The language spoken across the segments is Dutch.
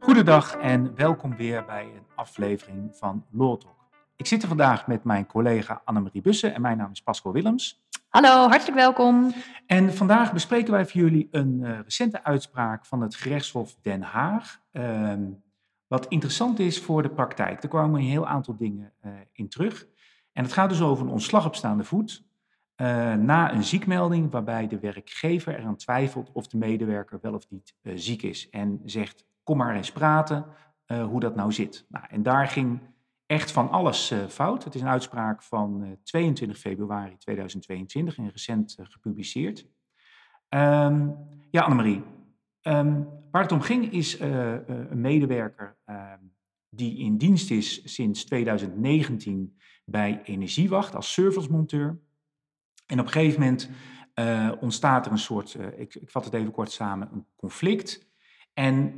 Goedendag en welkom weer bij een aflevering van Law Talk. Ik zit er vandaag met mijn collega Annemarie Bussen en mijn naam is Pascal Willems. Hallo, hartelijk welkom. En vandaag bespreken wij voor jullie een uh, recente uitspraak van het gerechtshof Den Haag. Uh, wat interessant is voor de praktijk. Er kwamen een heel aantal dingen uh, in terug. En het gaat dus over een ontslag op staande voet. Uh, na een ziekmelding waarbij de werkgever eraan twijfelt of de medewerker wel of niet ziek is. En zegt, kom maar eens praten hoe dat nou zit. Nou, en daar ging echt van alles fout. Het is een uitspraak van uh, 22 februari 2022 en recent gepubliceerd. Um, ja, Annemarie. Um, waar het om ging is een medewerker ehm, die in dienst is sinds 2019 bij Energiewacht als servicemonteur. En op een gegeven moment ontstaat er een soort, ik, ik, vat het even kort samen, een conflict. En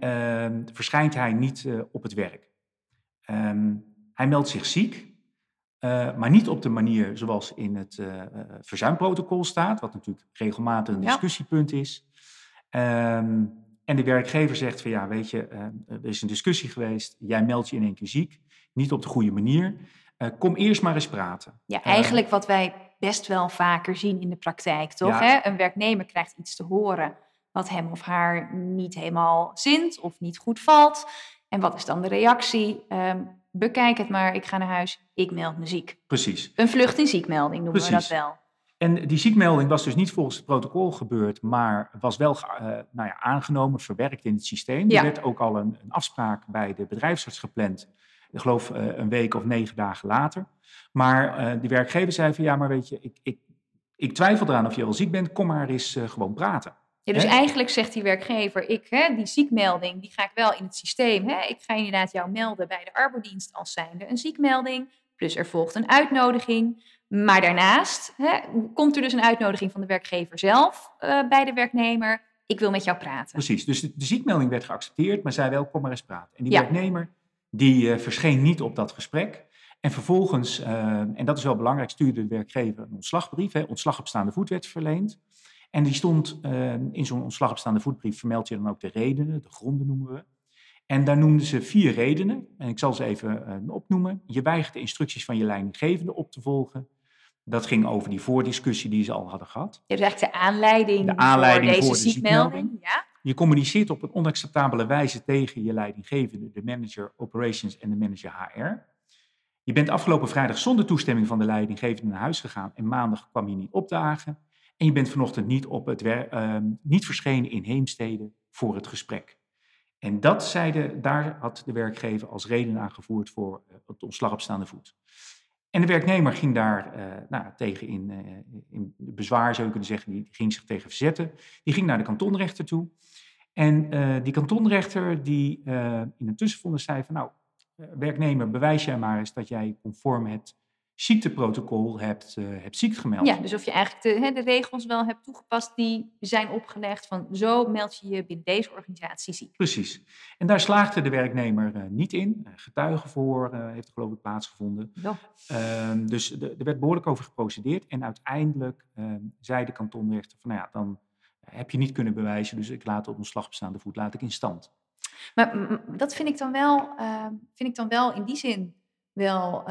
verschijnt hij niet op het werk. Um, hij meldt zich ziek, maar niet op de manier zoals in het verzuimprotocol staat, wat natuurlijk regelmatig een discussiepunt is. Um, en de werkgever zegt van ja, weet je, er is een discussie geweest, jij meldt je in één keer ziek, niet op de goede manier. kom eerst maar eens praten. Ja, eigenlijk wat wij best wel vaker zien in de praktijk, toch? Ja. Hè? Een werknemer krijgt iets te horen wat hem of haar niet helemaal zint of niet goed valt. En wat is dan de reactie? Um, bekijk het maar, ik ga naar huis, ik meld me ziek. Precies. Een vlucht in ziekmelding noemen Precies. we dat wel. En die ziekmelding was dus niet volgens het protocol gebeurd, maar was wel uh, nou ja, aangenomen, verwerkt in het systeem. Ja. Er werd ook al een, een, afspraak bij de bedrijfsarts gepland, ik geloof uh, een week of negen dagen later. Maar uh, die werkgever zei van ja, maar weet je, ik, ik, ik twijfel eraan of je wel ziek bent, kom maar eens gewoon praten. Ja, dus He? eigenlijk zegt die werkgever, ik, hè, die ziekmelding, die ga ik wel in het systeem. Hè. Ik ga inderdaad jou melden bij de arbodienst als zijnde een ziekmelding. Plus er volgt een uitnodiging. Maar daarnaast hè, komt er dus een uitnodiging van de werkgever zelf uh, bij de werknemer. Ik wil met jou praten. Precies, dus de, de, ziekmelding werd geaccepteerd, maar zij wel, kom maar eens praten. En die ja. werknemer, die uh, verscheen niet op dat gesprek. En vervolgens, uh, en dat is wel belangrijk, stuurde de werkgever een ontslagbrief. Hè, ontslag op staande voet werd verleend. En die stond uh, in zo'n ontslag op staande voetbrief, vermeld je dan ook de redenen, de gronden noemen we. En daar noemden ze vier redenen, en ik zal ze even opnoemen. Je weigert de instructies van je leidinggevende op te volgen. Dat ging over die voordiscussie die ze al hadden gehad. Je hebt eigenlijk de aanleiding, de aanleiding voor deze voor de ziekmelding. ziekmelding. Ja? Je communiceert op een onacceptabele wijze tegen je leidinggevende, de manager operations en de manager HR. Je bent afgelopen vrijdag zonder toestemming van de leidinggevende naar huis gegaan en maandag kwam je niet opdagen. En je bent vanochtend niet, op het uh, niet verschenen in Heemstede voor het gesprek. En dat zeide, daar had de werkgever als reden aangevoerd voor uh, het ontslag op staande voet. En de werknemer ging daar uh, nou, tegen in, uh, in, bezwaar, zou je kunnen zeggen, die ging zich tegen verzetten. Die ging naar de kantonrechter toe. En die kantonrechter die in een tussenvonnis zei van, nou, werknemer, bewijs jij maar eens dat jij conform het ziekteprotocol hebt, uh, hebt ziek gemeld. Ja, dus of je eigenlijk de, hè, de, regels wel hebt toegepast die zijn opgelegd van zo meld je je binnen deze organisatie ziek. Precies. En daar slaagde de werknemer uh, niet in. Getuigenverhoor uh, heeft geloof ik plaatsgevonden. Ja. Ehm, dus de, er werd behoorlijk over geprocedeerd. En uiteindelijk ehm, zei de kantonrechter van nou ja, dan heb je niet kunnen bewijzen, dus ik laat op een slag op staande voet laat ik in stand. Maar dat vind ik dan wel, vind ik dan wel in die zin wel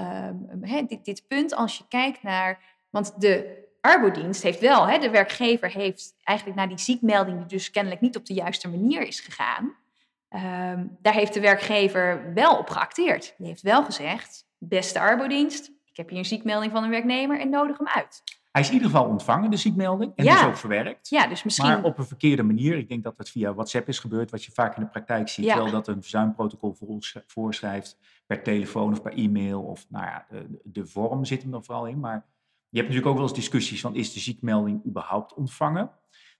he, dit, dit, punt als je kijkt naar. Want de arbodienst heeft wel, de werkgever heeft eigenlijk naar die ziekmelding, die dus kennelijk niet op de juiste manier is gegaan. Um, daar heeft de werkgever wel op geacteerd. Die heeft wel gezegd: beste arbodienst, ik heb hier een ziekmelding van een werknemer en nodig hem uit. Hij is in ieder geval ontvangen, de ziekmelding, en ja. dus ook verwerkt. Ja, dus misschien... Maar op een verkeerde manier. Ik denk dat het via WhatsApp is gebeurd, wat je vaak in de praktijk ziet. Ja. Wel dat een verzuimprotocol voorschrijft per telefoon of per e-mail. Of nou ja, de, de vorm zit hem er vooral in. Maar je hebt natuurlijk ook wel eens discussies van, is de ziekmelding überhaupt ontvangen?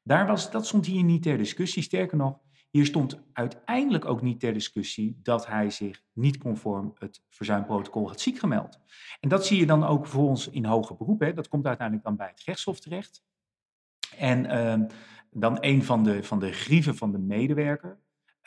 Daar was, dat stond hier niet ter discussie. Sterker nog, hier stond uiteindelijk ook niet ter discussie dat hij zich niet conform het verzuimprotocol had ziek gemeld. En dat zie je dan ook voor ons in hoger beroep. Hè. Dat komt uiteindelijk dan bij het gerechtshof terecht. En uh, dan een van de, van de grieven van de medewerker,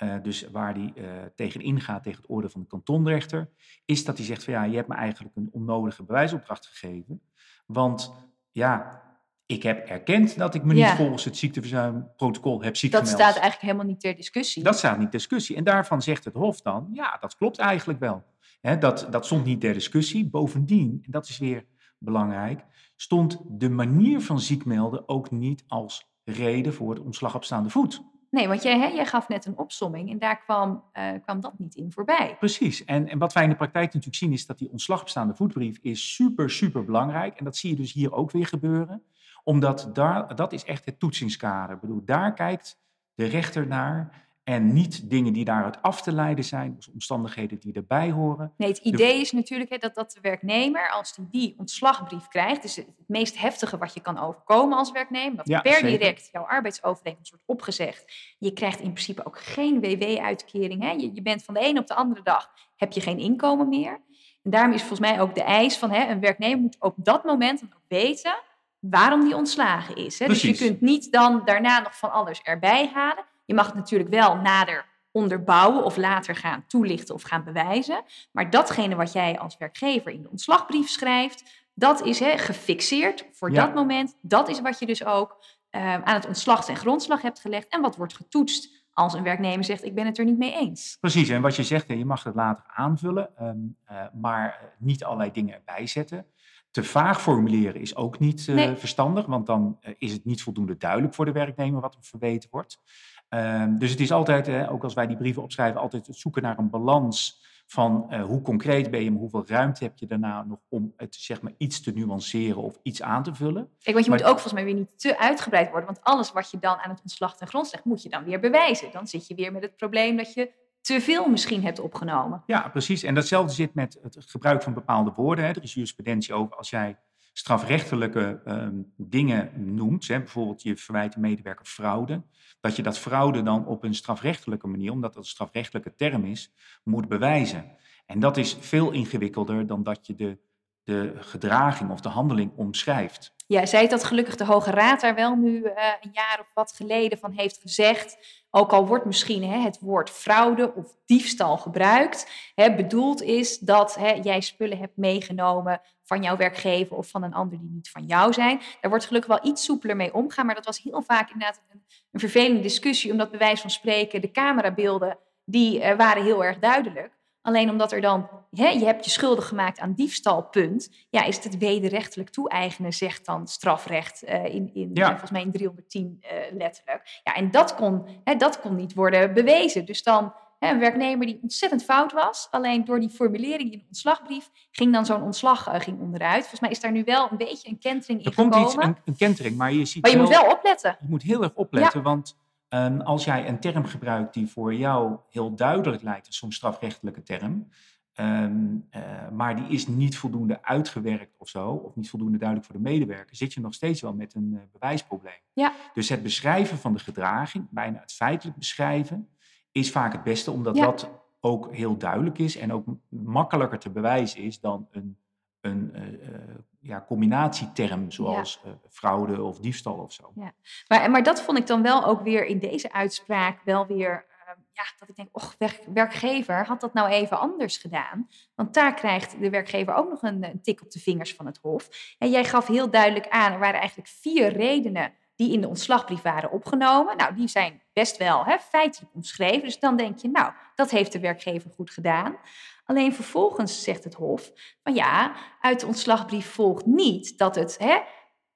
uh, dus waar die uh, tegen ingaat tegen het oordeel van de kantonrechter, is dat hij zegt van ja, je hebt me eigenlijk een onnodige bewijsopdracht gegeven. Want ja, ik heb erkend dat ik me niet volgens het ziekteverzuimprotocol heb ziek Dat staat eigenlijk helemaal niet ter discussie. Dat staat niet ter discussie. En daarvan zegt het Hof dan, ja, dat klopt eigenlijk wel. dat, dat stond niet ter discussie. Bovendien, en dat is weer belangrijk, stond de manier van ziek melden ook niet als reden voor het ontslag op staande voet. Nee, want jij, hè, jij gaf net een opsomming en daar kwam, uh, kwam dat niet in voorbij. Precies. En, en wat wij in de praktijk natuurlijk zien is dat die ontslag op staande voetbrief is super, super belangrijk. En dat zie je dus hier ook weer gebeuren. Omdat daar, dat is echt het toetsingskader. Ik bedoel, daar kijkt de rechter naar en niet dingen die daaruit af te leiden zijn, dus omstandigheden die erbij horen. Nee, het idee is natuurlijk hè, dat, dat de werknemer, als die die ontslagbrief krijgt, dus het meest heftige wat je kan overkomen als werknemer, dat per direct jouw arbeidsovereenkomst wordt opgezegd. Je krijgt in principe ook geen WW-uitkering. Je, je bent van de ene op de andere dag, heb je geen inkomen meer. En daarom is volgens mij ook de eis van hè, een werknemer moet op dat moment dan ook weten waarom die ontslagen is. Hè. Dus je kunt niet dan daarna nog van alles erbij halen. Je mag het natuurlijk wel nader onderbouwen of later gaan toelichten of gaan bewijzen. Maar datgene wat jij als werkgever in de ontslagbrief schrijft, dat is hè, gefixeerd voor dat moment. Dat is wat je dus ook uh, aan het ontslag en grondslag hebt gelegd en wat wordt getoetst als een werknemer zegt ik ben het er niet mee eens. Precies, en wat je zegt, je mag het later aanvullen, um, uh, maar niet allerlei dingen erbij zetten. Te vaag formuleren is ook niet uh, verstandig, want dan is het niet voldoende duidelijk voor de werknemer wat er verweten wordt. Um, dus het is altijd, ook als wij die brieven opschrijven, altijd het zoeken naar een balans van uh, hoe concreet ben je, maar hoeveel ruimte heb je daarna nog om het zeg maar iets te nuanceren of iets aan te vullen. Kijk, want je moet ook volgens mij weer niet te uitgebreid worden, want alles wat je dan aan het ontslag ten grond legt, moet je dan weer bewijzen. Dan zit je weer met het probleem dat je te veel misschien hebt opgenomen. Ja, precies. En datzelfde zit met het gebruik van bepaalde woorden. Hè. Er is jurisprudentie over als jij strafrechtelijke um, dingen noemt, hè, bijvoorbeeld je verwijt de medewerker fraude, dat je dat fraude dan op een strafrechtelijke manier, omdat dat een strafrechtelijke term is, moet bewijzen. En dat is veel ingewikkelder dan dat je de, de gedraging of de handeling omschrijft. Ja, zij dat gelukkig de Hoge Raad daar wel nu uh, een jaar of wat geleden van heeft gezegd. Ook al wordt misschien hè, het woord fraude of diefstal gebruikt, hè, bedoeld is dat hè, jij spullen hebt meegenomen van jouw werkgever of van een ander die niet van jou zijn. Daar wordt gelukkig wel iets soepeler mee omgaan, maar dat was heel vaak inderdaad een, vervelende discussie, omdat bij wijze van spreken de camerabeelden, die uh, waren heel erg duidelijk. Alleen omdat er dan, hè, je hebt je schuldig gemaakt aan diefstalpunt, ja, is het het wederrechtelijk toe-eigenen, zegt dan strafrecht uh, in, in ja. volgens mij in 310 uh, eh, letterlijk. Ja, en dat kon, hè, dat kon niet worden bewezen. Dus dan hè, een werknemer die ontzettend fout was, alleen door die formulering in de ontslagbrief ging dan zo'n ontslag uh, ging onderuit. Volgens mij is daar nu wel een beetje een kentering in er komt gekomen. Iets, een, een kentering, maar je ziet Maar je wel, moet wel opletten. Je moet heel erg opletten, ja. want Um, als jij een term gebruikt die voor jou heel duidelijk lijkt, soms strafrechtelijke term, um, uh, maar die is niet voldoende uitgewerkt of zo, of niet voldoende duidelijk voor de medewerker, zit je nog steeds wel met een uh, bewijsprobleem. Ja. Dus het beschrijven van de gedraging, bijna het feitelijk beschrijven, is vaak het beste, omdat ja. dat ook heel duidelijk is en ook makkelijker te bewijzen is dan een een uh, ja, combinatieterm zoals ja. uh, fraude of diefstal of zo. Ja. Maar, maar dat vond ik dan wel ook weer in deze uitspraak wel weer, uh, ja, dat ik denk, och, werk, werkgever, had dat nou even anders gedaan? Want daar krijgt de werkgever ook nog een, een tik op de vingers van het Hof. En jij gaf heel duidelijk aan, er waren eigenlijk vier redenen die in de ontslagbrief waren opgenomen. Nou, die zijn best wel hè, feitelijk omschreven. Dus dan denk je, nou, dat heeft de werkgever goed gedaan. Alleen vervolgens zegt het Hof van ja, uit de ontslagbrief volgt niet dat het hè,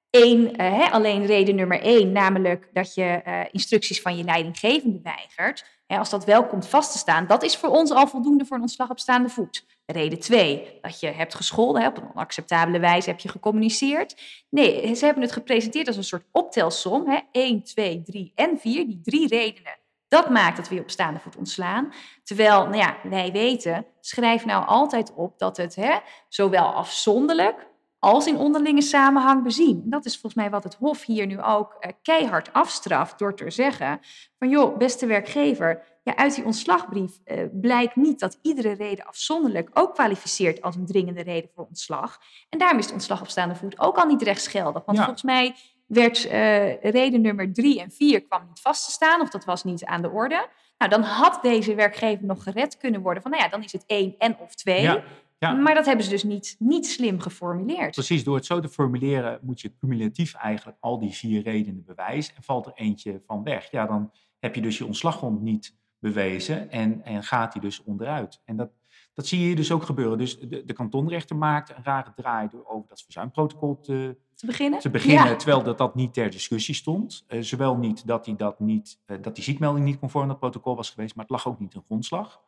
één, uh, hè, alleen reden nummer één, namelijk dat je uh, instructies van je leidinggevende weigert. Als dat wel komt vast te staan, dat is voor ons al voldoende voor een ontslag op staande voet. Reden twee, dat je hebt gescholden, hè, op een onacceptabele wijze heb je gecommuniceerd. Nee, ze hebben het gepresenteerd als een soort optelsom. Hè, 1, 2, 3 en 4, die drie redenen dat maakt het weer op staande voet ontslaan. Terwijl, nou ja, wij weten, schrijf nou altijd op dat het hè, zowel afzonderlijk als in onderlinge samenhang bezien. En dat is volgens mij wat het Hof hier nu ook eh, keihard afstraft door te zeggen van joh, beste werkgever, ja, uit die ontslagbrief eh, blijkt niet dat iedere reden afzonderlijk ook kwalificeert als een dringende reden voor ontslag. En daarom is de ontslag op staande voet ook al niet rechtsgeldig. Want ja. volgens mij werd uh, reden nummer drie en vier kwam niet vast te staan of dat was niet aan de orde. Nou, dan had deze werkgever nog gered kunnen worden van, nou ja, dan is het één en of twee. Ja. Ja. Maar dat hebben ze dus niet, niet slim geformuleerd. Precies, door het zo te formuleren moet je cumulatief eigenlijk al die vier redenen bewijzen en valt er eentje van weg. Ja, dan heb je dus je ontslaggrond niet bewezen en, en gaat die dus onderuit. En dat, dat zie je hier dus ook gebeuren. Dus de, de kantonrechter maakt een rare draai door over dat verzuimprotocol te, Te beginnen? te beginnen, Ja. terwijl dat, dat niet ter discussie stond. Eh, zowel niet dat die, dat niet, eh, dat die ziekmelding niet conform dat protocol was geweest, maar het lag ook niet in grondslag.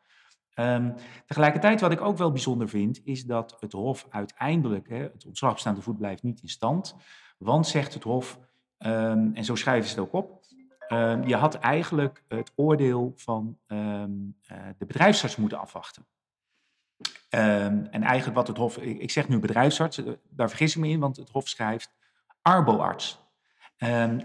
Ehm, tegelijkertijd, wat ik ook wel bijzonder vind, is dat het Hof uiteindelijk, hè, het ontslag staande voet blijft niet in stand, want zegt het Hof, ehm, en zo schrijven ze het ook op, ehm, je had eigenlijk het oordeel van eh, de bedrijfsarts moeten afwachten. En eigenlijk wat het Hof, ik, zeg nu bedrijfsarts, eh, daar vergis ik me in, want het Hof schrijft arboarts.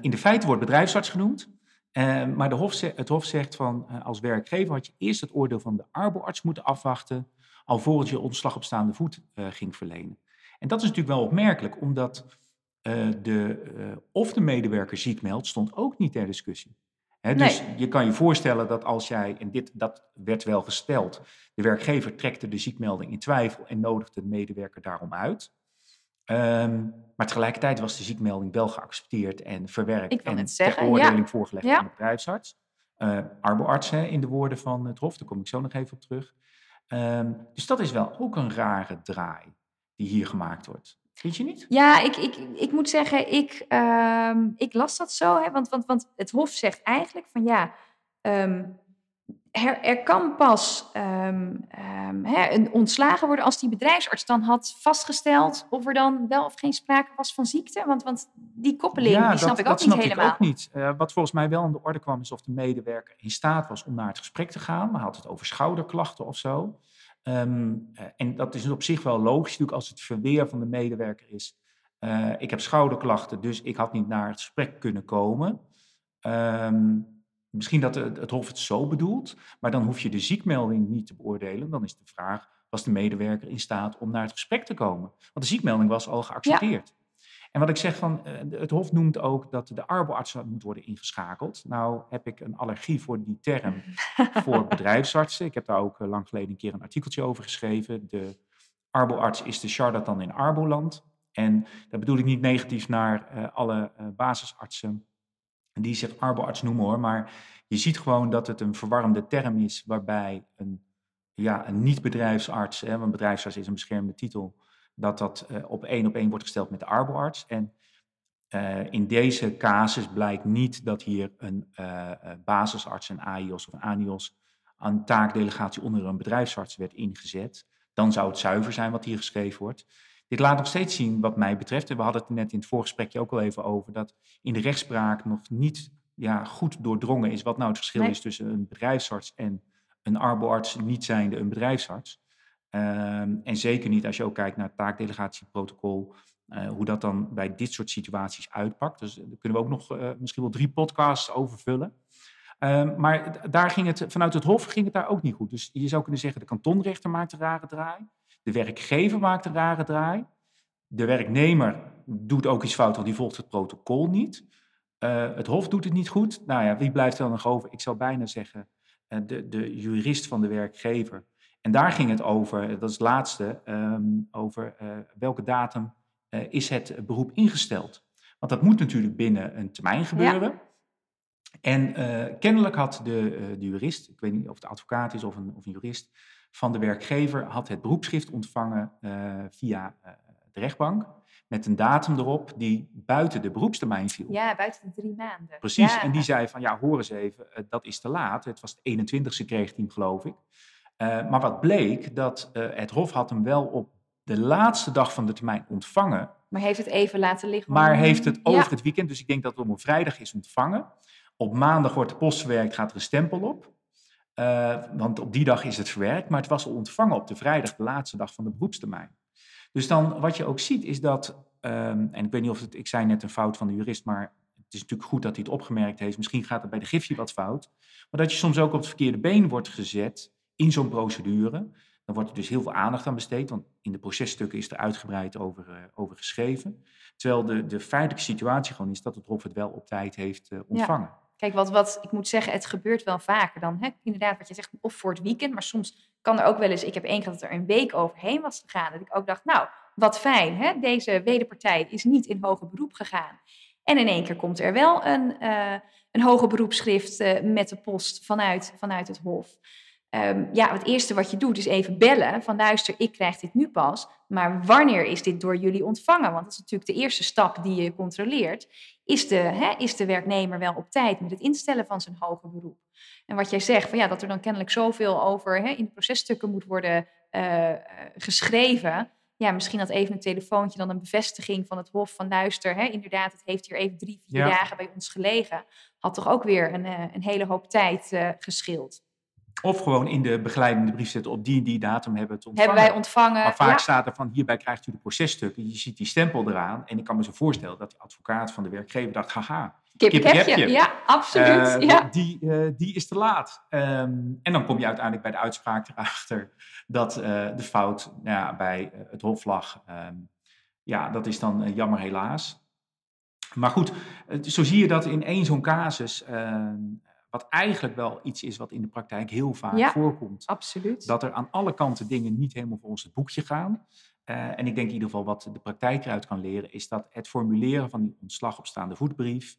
In de feiten wordt bedrijfsarts genoemd, ehm, maar de hof het Hof zegt van eh, als werkgever had je eerst het oordeel van de arboarts moeten afwachten, alvorens je ontslag op staande voet eh, ging verlenen. En dat is natuurlijk wel opmerkelijk, omdat eh, de, of de medewerker ziek meldt, stond ook niet ter discussie. Dus Nee. je kan je voorstellen dat als jij, en dit, dat werd wel gesteld, de werkgever trekte de ziekmelding in twijfel en nodigde de medewerker daarom uit. Ehm, maar tegelijkertijd was de ziekmelding wel geaccepteerd en verwerkt en net ter zeggen, ja. oordeling voorgelegd Ja. aan de bedrijfsarts. Eh arboarts, hè, in de woorden van het Hof, daar kom ik zo nog even op terug. Ehm, dus dat is wel ook een rare draai die hier gemaakt wordt. Vind je niet? Ja, ik, ik, ik moet zeggen, ik, ehm, ik las dat zo. Hè, want, want, want het Hof zegt eigenlijk van ja, er, er kan pas ehm, ehm, een ontslagen worden als die bedrijfsarts dan had vastgesteld of er dan wel of geen sprake was van ziekte. Want, want die koppeling, die snap ik ook dat niet snap helemaal. Ik ook niet. Eh, wat volgens mij wel aan de orde kwam, is of de medewerker in staat was om naar het gesprek te gaan. Maar had het over schouderklachten of zo. Ehm, eh, en dat is op zich wel logisch, natuurlijk, als het verweer van de medewerker is. eh, ik heb schouderklachten, dus ik had niet naar het gesprek kunnen komen. Ehm, misschien dat het, Hof het zo bedoelt, maar dan hoef je de ziekmelding niet te beoordelen. Dan is de vraag, was de medewerker in staat om naar het gesprek te komen? Want de ziekmelding was al geaccepteerd. En wat ik zeg van, eh, het Hof noemt ook dat de arboarts moet worden ingeschakeld. Nou heb ik een allergie voor die term voor bedrijfsartsen. Ik heb daar ook eh, lang geleden een keer een artikeltje over geschreven. De arboarts is de charlatan in arboland. En daar bedoel ik niet negatief naar eh, alle basisartsen die zich arboarts noemen hoor. Maar je ziet gewoon dat het een verwarmde term is waarbij een, ja, een niet-bedrijfsarts, want een bedrijfsarts is een beschermde titel, dat dat eh, op één op één wordt gesteld met de arboarts. En eh, in deze casus blijkt niet dat hier een eh, basisarts, een AIOS of een ANIOS, aan taakdelegatie onder een bedrijfsarts werd ingezet. Dan zou het zuiver zijn wat hier geschreven wordt. Dit laat nog steeds zien, wat mij betreft, en we hadden het net in het voorgesprekje ook al even over, dat in de rechtspraak nog niet ja, goed doordrongen is wat nou het verschil Nee. is tussen een bedrijfsarts en een arboarts, niet zijnde een bedrijfsarts. Ehm, en zeker niet als je ook kijkt naar het taakdelegatieprotocol, eh, hoe dat dan bij dit soort situaties uitpakt. Dus daar kunnen we ook nog eh, misschien wel drie podcasts over vullen. Ehm, maar daar ging het, vanuit het Hof ging het daar ook niet goed. Dus je zou kunnen zeggen, de kantonrechter maakt een rare draai. De werkgever maakt een rare draai. De werknemer doet ook iets fout, want die volgt het protocol niet. Eh, het Hof doet het niet goed. Nou ja, wie blijft er dan nog over? Ik zou bijna zeggen, eh, de, de jurist van de werkgever. En daar ging het over, dat is het laatste, ehm, over eh, welke datum eh, is het beroep ingesteld. Want dat moet natuurlijk binnen een termijn gebeuren. En eh, kennelijk had de, eh, de jurist, ik weet niet of het advocaat is of een, of een jurist, van de werkgever had het beroepsschrift ontvangen eh, via eh, de rechtbank. Met een datum erop die buiten de beroepstermijn viel. Ja, buiten de drie maanden. Precies, Ja. en die zei van ja, hoor eens even, eh, dat is te laat. Het was de 21ste kreeg hij geloof ik. Maar wat bleek, dat het Hof had hem wel op de laatste dag van de termijn ontvangen. Maar heeft het even laten liggen. Maar om- heeft het over Ja. het weekend, dus ik denk dat het op een vrijdag is ontvangen. Op maandag wordt de post verwerkt, gaat er een stempel op. Eh, want op die dag is het verwerkt, maar het was al ontvangen op de vrijdag, de laatste dag van de beroepstermijn. Dus dan wat je ook ziet is dat, ehm, en ik weet niet of het, ik zei net een fout van de jurist, maar het is natuurlijk goed dat hij het opgemerkt heeft. Misschien gaat het bij de Griffie wat fout. Maar dat je soms ook op het verkeerde been wordt gezet in zo'n procedure. Dan wordt er dus heel veel aandacht aan besteed, want in de processtukken is er uitgebreid over, eh, over geschreven. Terwijl de, de feitelijke situatie gewoon is dat het Hof het wel op tijd heeft eh, ontvangen. Kijk, wat, wat ik moet zeggen, het gebeurt wel vaker dan. Hè? Inderdaad, wat je zegt, of voor het weekend, maar soms kan er ook wel eens, ik heb één keer dat er een week overheen was gegaan. Dat ik ook dacht, nou, wat fijn, hè? deze wederpartij is niet in hoger beroep gegaan. En in één keer komt er wel een, uh, een hoger beroepsschrift uh, met de post vanuit, vanuit het Hof. Um, ja, het eerste wat je doet is even bellen van luister, ik krijg dit nu pas, maar wanneer is dit door jullie ontvangen? Want dat is natuurlijk de eerste stap die je controleert. Is de, hè, is de werknemer wel op tijd met het instellen van zijn hoger beroep? En wat jij zegt, van, ja, dat er dan kennelijk zoveel over hè, in de processtukken moet worden uh, geschreven. Ja, misschien had even een telefoontje dan een bevestiging van het Hof van luister, hè, inderdaad, het heeft hier even drie, vier ja. dagen bij ons gelegen. Had toch ook weer een, een hele hoop tijd uh, geschild. Of gewoon in de begeleidende brief zetten op die en die datum hebben we het ontvangen. Hebben wij ontvangen. Maar vaak staat er van hierbij krijgt u de processtukken. Je ziet die stempel eraan. En ik kan me zo voorstellen dat de advocaat van de werkgever dacht, haha, kip, kip, kip Ja, absoluut. Uh, ja. Die, uh, die is te laat. Um, en dan kom je uiteindelijk bij de uitspraak erachter dat uh, de fout ja, bij het hof lag. Um, ja, dat is dan jammer helaas. Maar goed, zo zie je dat in één zo'n casus ehm, wat eigenlijk wel iets is wat in de praktijk heel vaak ja, voorkomt. Absoluut. Dat er aan alle kanten dingen niet helemaal volgens het boekje gaan. Uh, en ik denk in ieder geval wat de praktijk eruit kan leren, is dat het formuleren van die ontslag op staande voetbrief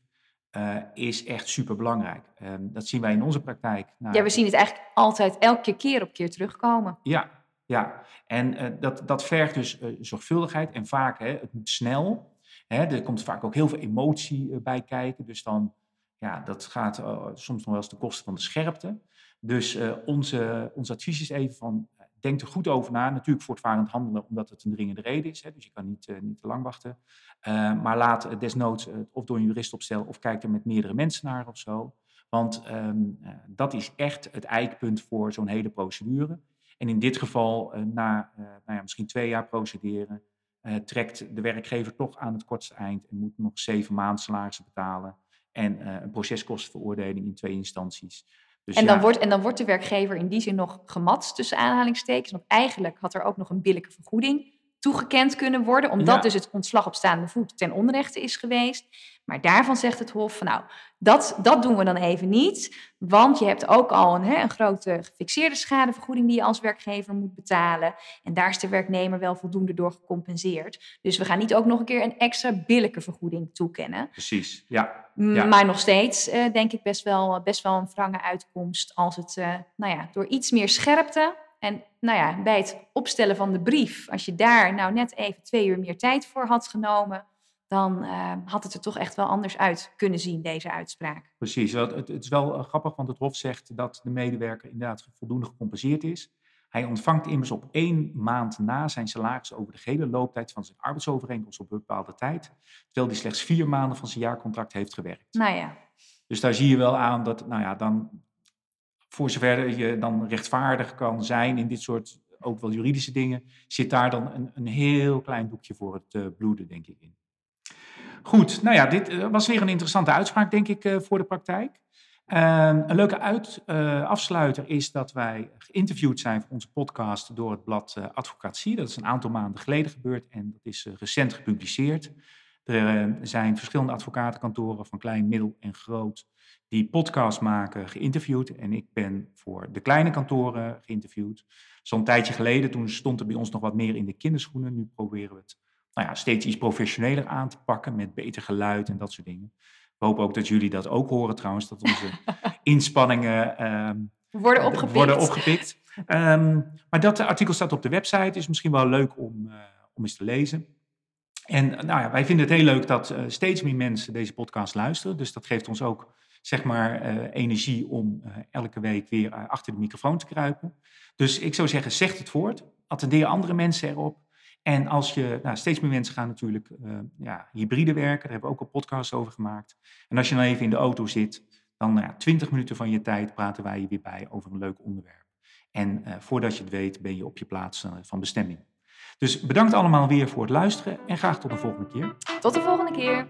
uh, is echt super belangrijk. Uh, dat zien wij in onze praktijk. Nou, ja, we zien het eigenlijk altijd elke keer op keer terugkomen. Ja, ja. en uh, dat, dat vergt dus zorgvuldigheid en vaak, hè, het moet snel. Hè, er komt vaak ook heel veel emotie bij kijken. Dus dan ja, dat gaat uh, soms nog wel eens ten koste van de scherpte. Dus uh, onze, ons advies is even van, eh, denk er goed over na. Natuurlijk voortvarend handelen, omdat het een dringende reden is. Hè, dus je kan niet, niet te lang wachten. maar laat desnoods of door een jurist opstellen of kijk er met meerdere mensen naar of zo. Want um, dat is echt het eikpunt voor zo'n hele procedure. En in dit geval, na nou ja, misschien twee jaar procederen, trekt de werkgever toch aan het kortste eind en moet nog zeven maanden salarissen betalen en uh, een proceskostenveroordeling in twee instanties. Dus en, dan wordt, en dan wordt de werkgever in die zin nog gematst tussen aanhalingstekens. Want eigenlijk had er ook nog een billijke vergoeding toegekend kunnen worden, omdat dus het ontslag op staande voet ten onrechte is geweest. Maar daarvan zegt het Hof van nou, dat, dat doen we dan even niet, want je hebt ook al een, hè, een grote gefixeerde schadevergoeding die je als werkgever moet betalen. En daar is de werknemer wel voldoende door gecompenseerd. Dus we gaan niet ook nog een keer een extra billijke vergoeding toekennen. Precies, ja. ja. Maar nog steeds uh, denk ik best wel, best wel een wrange uitkomst als het uh, nou ja, door iets meer scherpte en nou ja, bij het opstellen van de brief, als je daar nou net even twee uur meer tijd voor had genomen, dan uh, had het er toch echt wel anders uit kunnen zien, deze uitspraak. Precies, het, het is wel uh, grappig, want het Hof zegt dat de medewerker inderdaad voldoende gecompenseerd is. Hij ontvangt immers op één maand na zijn salaris over de gehele looptijd van zijn arbeidsovereenkomst op bepaalde tijd, terwijl hij slechts vier maanden van zijn jaarcontract heeft gewerkt. Nou ja. Dus daar zie je wel aan dat, nou ja, dan voor zover je dan rechtvaardig kan zijn in dit soort ook wel juridische dingen, zit daar dan een, een heel klein doekje voor het uh, bloeden, denk ik, in. Goed, nou ja, dit eh, was weer een interessante uitspraak, denk ik, uh, voor de praktijk. Uh, een leuke uit, afsluiter is dat wij geïnterviewd zijn voor onze podcast door het blad Advocatie. Dat is een aantal maanden geleden gebeurd en dat is recent gepubliceerd. Er zijn verschillende advocatenkantoren van klein, middel en groot die podcast maken geïnterviewd. En ik ben voor de kleine kantoren geïnterviewd. Zo'n tijdje geleden, toen stond er bij ons nog wat meer in de kinderschoenen. Nu proberen we het nou ja, steeds iets professioneler aan te pakken met beter geluid en dat soort dingen. We hopen ook dat jullie dat ook horen trouwens, dat onze inspanningen um, worden opgepikt. Worden opgepikt. Um, maar dat artikel staat op de website, is misschien wel leuk om, uh, om eens te lezen. En nou ja, wij vinden het heel leuk dat uh, steeds meer mensen deze podcast luisteren. Dus dat geeft ons ook zeg maar, uh, energie om uh, elke week weer achter de microfoon te kruipen. Dus ik zou zeggen, zeg het voort. Attendeer andere mensen erop. En als je, nou, steeds meer mensen gaan natuurlijk ja, hybride werken. Daar hebben we ook een podcast over gemaakt. En als je dan even in de auto zit, dan nou ja, 20 minuten van je tijd praten wij je weer bij over een leuk onderwerp. En voordat je het weet, ben je op je plaats van bestemming. Dus bedankt allemaal weer voor het luisteren en graag tot de volgende keer. Tot de volgende keer.